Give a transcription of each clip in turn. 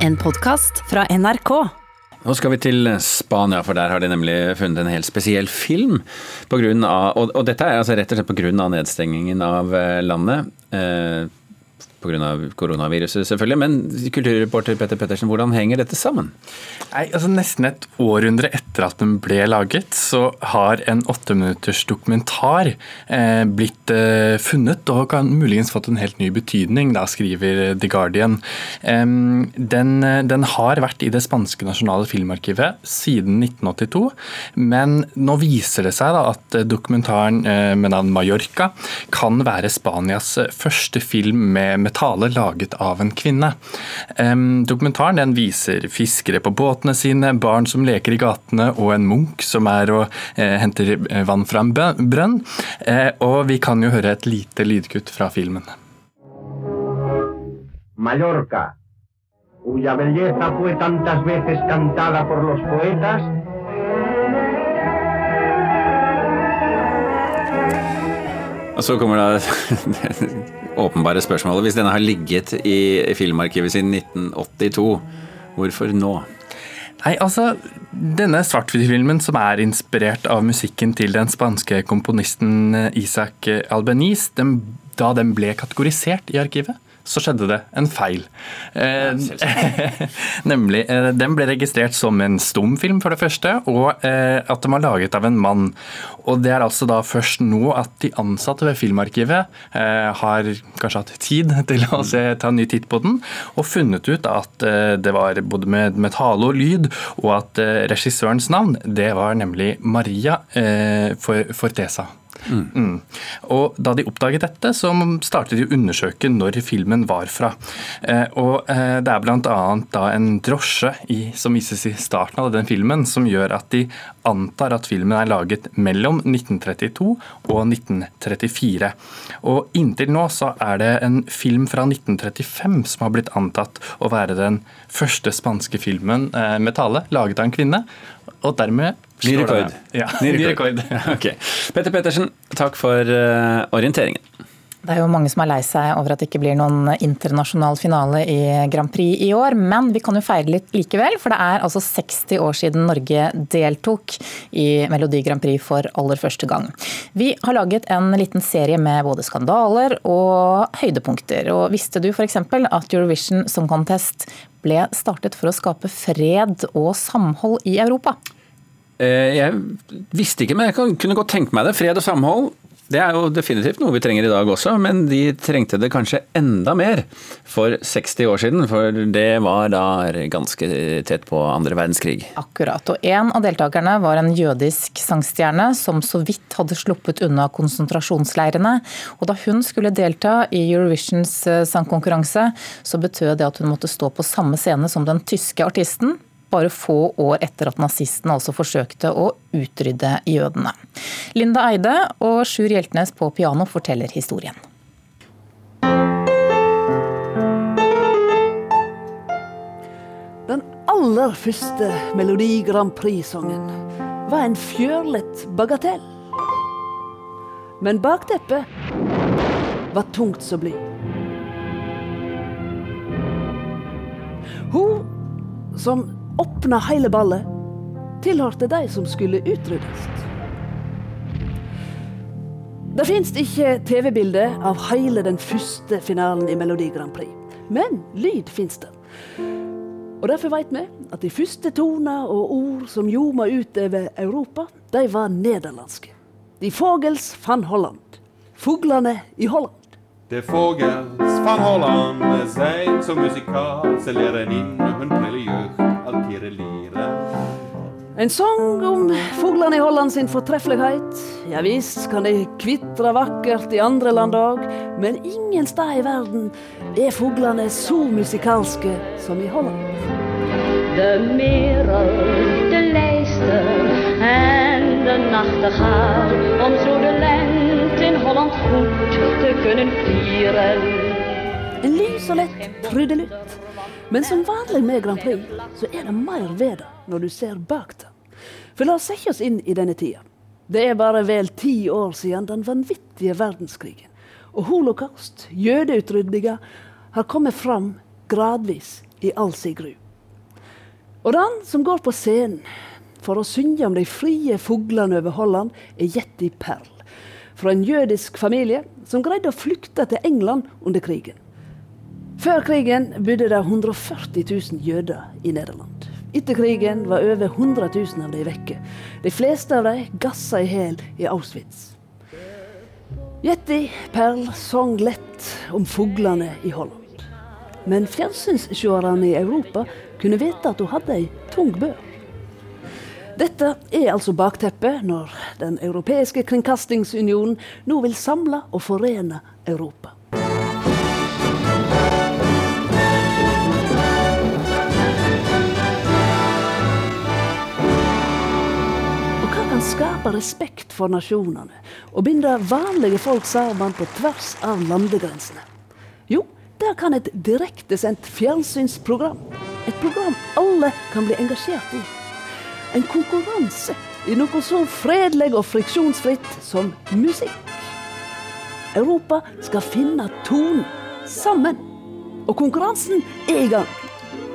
En podkast fra NRK. Nå skal vi til Spania, for der har de nemlig funnet en helt spesiell film. På grunn av, og, og dette er altså rett og slett pga. nedstengingen av eh, landet. Eh, Pga. koronaviruset, selvfølgelig. Men kulturreporter Petter Pettersen, hvordan henger dette sammen? Nei, altså Nesten et århundre etter at den ble laget, så har en åtteminutters dokumentar eh, blitt eh, funnet og kan muligens fått en helt ny betydning, da skriver The Guardian. Eh, den, den, har vært i det spanske nasjonale filmarkivet siden 1982, men nå viser det seg da at dokumentaren eh, med navn Mallorca kan være Spanias første film med med tale laget av en kvinne. Dokumentaren den viser fiskere på båtene sine, barn som leker i gatene og en munk som er og eh, henter eh, vann fra en brønn. Eh, og vi kan jo høre et lite lydkutt fra filmen. Mallorca, cuya belleza fue tantas veces cantada por los poetas Og så kommer da det åpenbare spørsmålet. Hvis denne har ligget i filmarkivet siden 1982, hvorfor nå? Nei, altså, Denne svart-hvitt-filmen, som er inspirert av musikken til den spanske komponisten Isaac Albeniz, den, da den ble kategorisert i arkivet, så skjedde det en feil. Eh, nemlig, eh, Den ble registrert som en stumfilm, for det første, og eh, at den var laget av en mann. Og Det er altså da først nå at de ansatte ved Filmarkivet eh, har kanskje hatt tid til å se, ta en ny titt på den, og funnet ut at eh, det var både med, med tale og lyd, og at eh, regissørens navn det var nemlig Maria Fortesa. Mm. Mm. Og Da de oppdaget dette, så startet de å undersøke når filmen var fra. Eh, og eh, Det er bl.a. en drosje i, som vises i starten av den filmen, som gjør at de antar at filmen er laget mellom 1932 og 1934. Og Inntil nå så er det en film fra 1935 som har blitt antatt å være den første spanske filmen eh, med tale laget av en kvinne. Og dermed Ny rekord. Ja, ny rekord. okay. Petter Pettersen, takk for uh, orienteringen. Det er jo mange som er lei seg over at det ikke blir noen internasjonal finale i Grand Prix i år, men vi kan jo feire litt likevel. For det er altså 60 år siden Norge deltok i Melodi Grand Prix for aller første gang. Vi har laget en liten serie med både skandaler og høydepunkter. Og visste du f.eks. at Eurovision Song Contest ble startet for å skape fred og samhold i Europa? Eh, jeg visste ikke, men jeg kunne godt tenke meg det. Fred og samhold. Det er jo definitivt noe vi trenger i dag også, men de trengte det kanskje enda mer for 60 år siden. For det var da ganske tett på andre verdenskrig. Akkurat. Og en av deltakerne var en jødisk sangstjerne som så vidt hadde sluppet unna konsentrasjonsleirene. Og da hun skulle delta i Eurovisions eh, sangkonkurranse, så betød det at hun måtte stå på samme scene som den tyske artisten, bare få år etter at nazistene også forsøkte å utrydde jødene. Linda Eide og Sjur Hjeltnes på piano forteller historien. Den aller første Melodi Grand Prix-sangen var en fjørlet bagatell. Men bakteppet var tungt som bly. Hun som åpna hele ballet, tilhørte de som skulle utryddes. Det fins ikke TV-bilde av hele den første finalen i Melodi Grand Prix. Men lyd fins det. Og Derfor vet vi at de første toner og ord som ljoma ut over Europa, de var nederlandske. De Vogels van Holland. Fuglene i Holland. De Vogels van Holland zijn som muzikaal, ze leren in hun jeugd en sang om fuglene i Holland sin fortreffelighet. Ja visst kan de kvitre vakkert i andre land òg, men ingen sted i verden er fuglene så musikalske som i Holland. De merel, de lijster en de nachtegaal, om zo de lente in Holland goed te kunnen vieren. En lys og lett trudelutt men som vanlig med Grand Prix, så er det mer ved det når du ser bak det. For la oss sette oss inn i denne tida. Det er bare vel ti år siden den vanvittige verdenskrigen. Og holocaust, jødeutrydninga, har kommet fram gradvis i all sin gru. Og den som går på scenen for å synge om de frie fuglene over Holland, er Jetty Perl. Fra en jødisk familie som greide å flykte til England under krigen. Før krigen bodde det 140 000 jøder i Nederland. Etter krigen var over 100 000 av de vekke. De fleste av dem gassa i hæl i Auschwitz. Jetty Perl sang lett om fuglene i Holland. Men fjernsynsseerne i Europa kunne vite at hun hadde ei tung bør. Dette er altså bakteppet når Den europeiske kringkastingsunionen nå vil samle og forene Europa. Skape respekt for nasjonene og binde vanlige folk sammen på tvers av landegrensene? Jo, der kan et direktesendt fjernsynsprogram, et program alle kan bli engasjert i, en konkurranse i noe så fredelig og friksjonsfritt som musikk. Europa skal finne tonen sammen. Og konkurransen er i gang.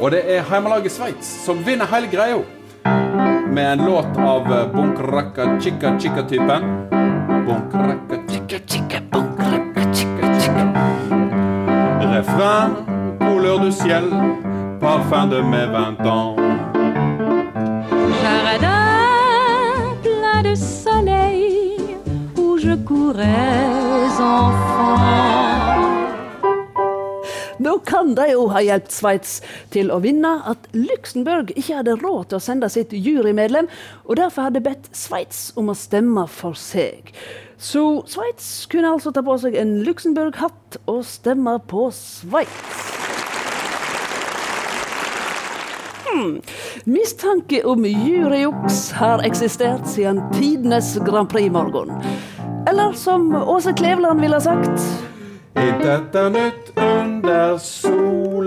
Og det er heimelaget Sveits som vinner hele greia. Med en låt av eh, Bunkraka Chicka Chicka-typen. Bunkraka Chicka Chicka Chicka Chicka. Refrain, couleur du ciel, parfum de mes vingt ans. Jardin plein de soleil où je courais enfant. Kan de jo ha hjulpet Sveits til å vinne at Luxembourg ikke hadde råd til å sende sitt jurymedlem, og derfor hadde bedt Sveits om å stemme for seg. Så Sveits kunne altså ta på seg en Luxembourg-hatt og stemme på Sveits. Hmm. Mistanke om juryjuks har eksistert siden tidenes Grand Prix-morgen. Eller som Åse Kleveland ville ha sagt Intet er nytt under solen.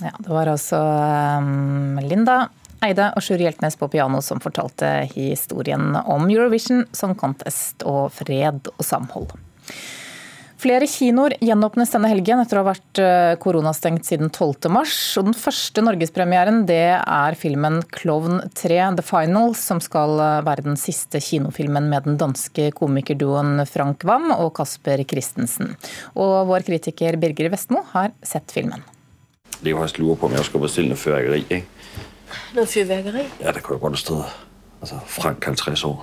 Ja, det var altså um, Linda Eide og Sjur Hjeltnes på piano som fortalte historien om Eurovision Song Contest og fred og samhold. Flere kinoer gjenåpnes denne helgen etter å ha vært eh, koronastengt siden 12. mars. Og den første norgespremieren det er filmen 'Klovn 3 The Final', som skal eh, være den siste kinofilmen med den danske komikerduoen Frank Wam og Kasper Christensen. Og vår kritiker Birger Vestmo har sett filmen. Det er jo også lurer på, om jeg skal bestille noe fyrverkeri. ikke? Noget fyrverkeri? Ja, det kunne jo godt stået. Altså, Frank 50 år.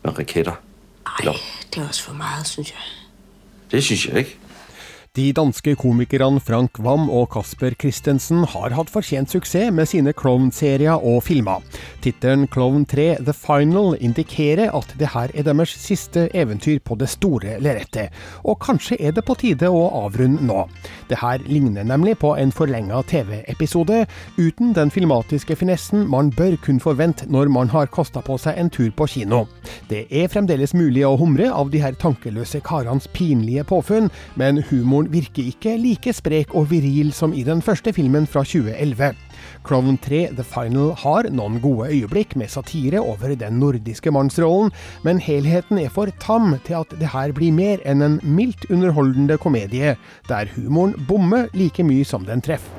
Med raketter. Nei, det er også for mye, synes jeg. Det synes jeg. De danske komikerne Frank Wam og Kasper Christensen har hatt fortjent suksess med sine klovnserier og filmer. Tittelen Klovn 3 The Final indikerer at det her er deres siste eventyr på det store lerretet, og kanskje er det på tide å avrunde nå. Det her ligner nemlig på en forlenga TV-episode, uten den filmatiske finessen man bør kunne forvente når man har kosta på seg en tur på kino. Det er fremdeles mulig å humre av de her tankeløse karenes pinlige påfunn, men humor humoren virker ikke like sprek og viril som i den første filmen fra 2011. Klovn 3 The Final har noen gode øyeblikk med satire over den nordiske mannsrollen, men helheten er for tam til at det her blir mer enn en mildt underholdende komedie, der humoren bommer like mye som den treffer.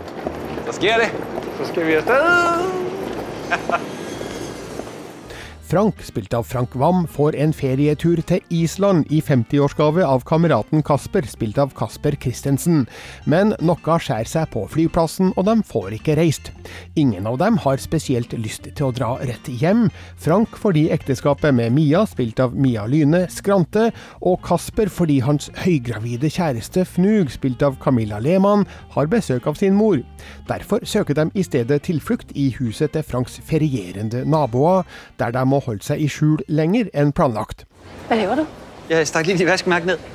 Så jeg gjøre? Så skal vi gjøre? Frank, spilt av Frank Wam, får en ferietur til Island i 50-årsgave av kameraten Kasper, spilt av Kasper Christensen. Men noe skjærer seg på flyplassen, og de får ikke reist. Ingen av dem har spesielt lyst til å dra rett hjem. Frank fordi ekteskapet med Mia, spilt av Mia Lyne, skrante, og Kasper fordi hans høygravide kjæreste Fnug, spilt av Camilla Lehmann, har besøk av sin mor. Derfor søker de i stedet tilflukt i huset til Franks ferierende naboer, der de må holdt seg i skjul lenger enn planlagt. Hva gjør du? Jeg stakk litt i vaskemerket ned.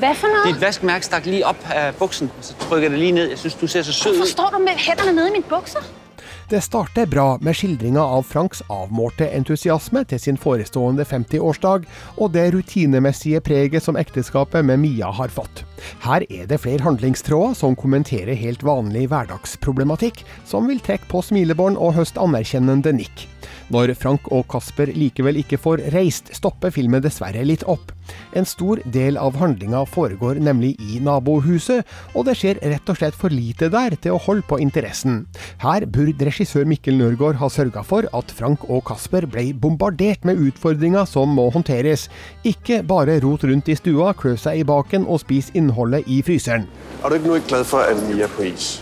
Hva for noe? Ditt vaskemerke stakk lige opp av buksen, og så trykker det lige ned. Jeg synes, du ser så sød Hvorfor står du med hendene nede i mine bukser? Det starter bra med skildringa av Franks avmålte entusiasme til sin forestående 50-årsdag, og det rutinemessige preget som ekteskapet med Mia har fått. Her er det flere handlingstråder som kommenterer helt vanlig hverdagsproblematikk, som vil trekke på smilebånd og høste anerkjennende nikk. Når Frank og Kasper likevel ikke får reist, stopper filmen dessverre litt opp. En stor del av handlinga foregår nemlig i nabohuset, og det skjer rett og slett for lite der til å holde på interessen. Her burde regissør Mikkel Nørgaard ha sørga for at Frank og Kasper ble bombardert med utfordringer som må håndteres. Ikke bare rot rundt i stua, klø seg i baken og spis innholdet i fryseren. Er du ikke noe glad for, at vi er på is?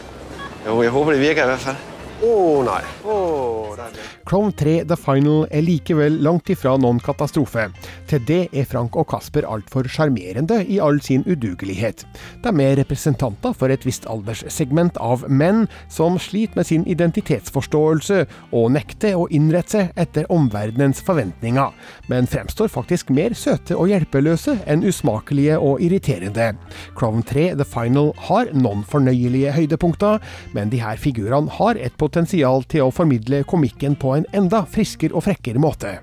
Jo, jeg håper det virker i hvert fall. Å oh, nei. Oh, er 3 The Final er likevel langt ifra noen katastrofe. Til det er Frank og Kasper altfor sjarmerende i all sin udugelighet. De er representanter for et visst alderssegment av menn som sliter med sin identitetsforståelse og nekter å innrette seg etter omverdenens forventninger, men fremstår faktisk mer søte og hjelpeløse enn usmakelige og irriterende. Chrome 3 The Final har noen fornøyelige høydepunkter, men de her figurene har et potensial til å formidle komikken på en enda friskere og frekkere måte.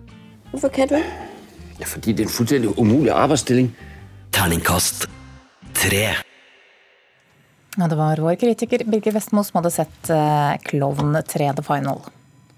Hvorfor kan du? Ja, fordi det er en fullstendig umulig arbeidsstilling. Terningkast tre. Ja, det var vår kritiker Birger Vestmo som hadde sett eh, Klovn 3 The Final.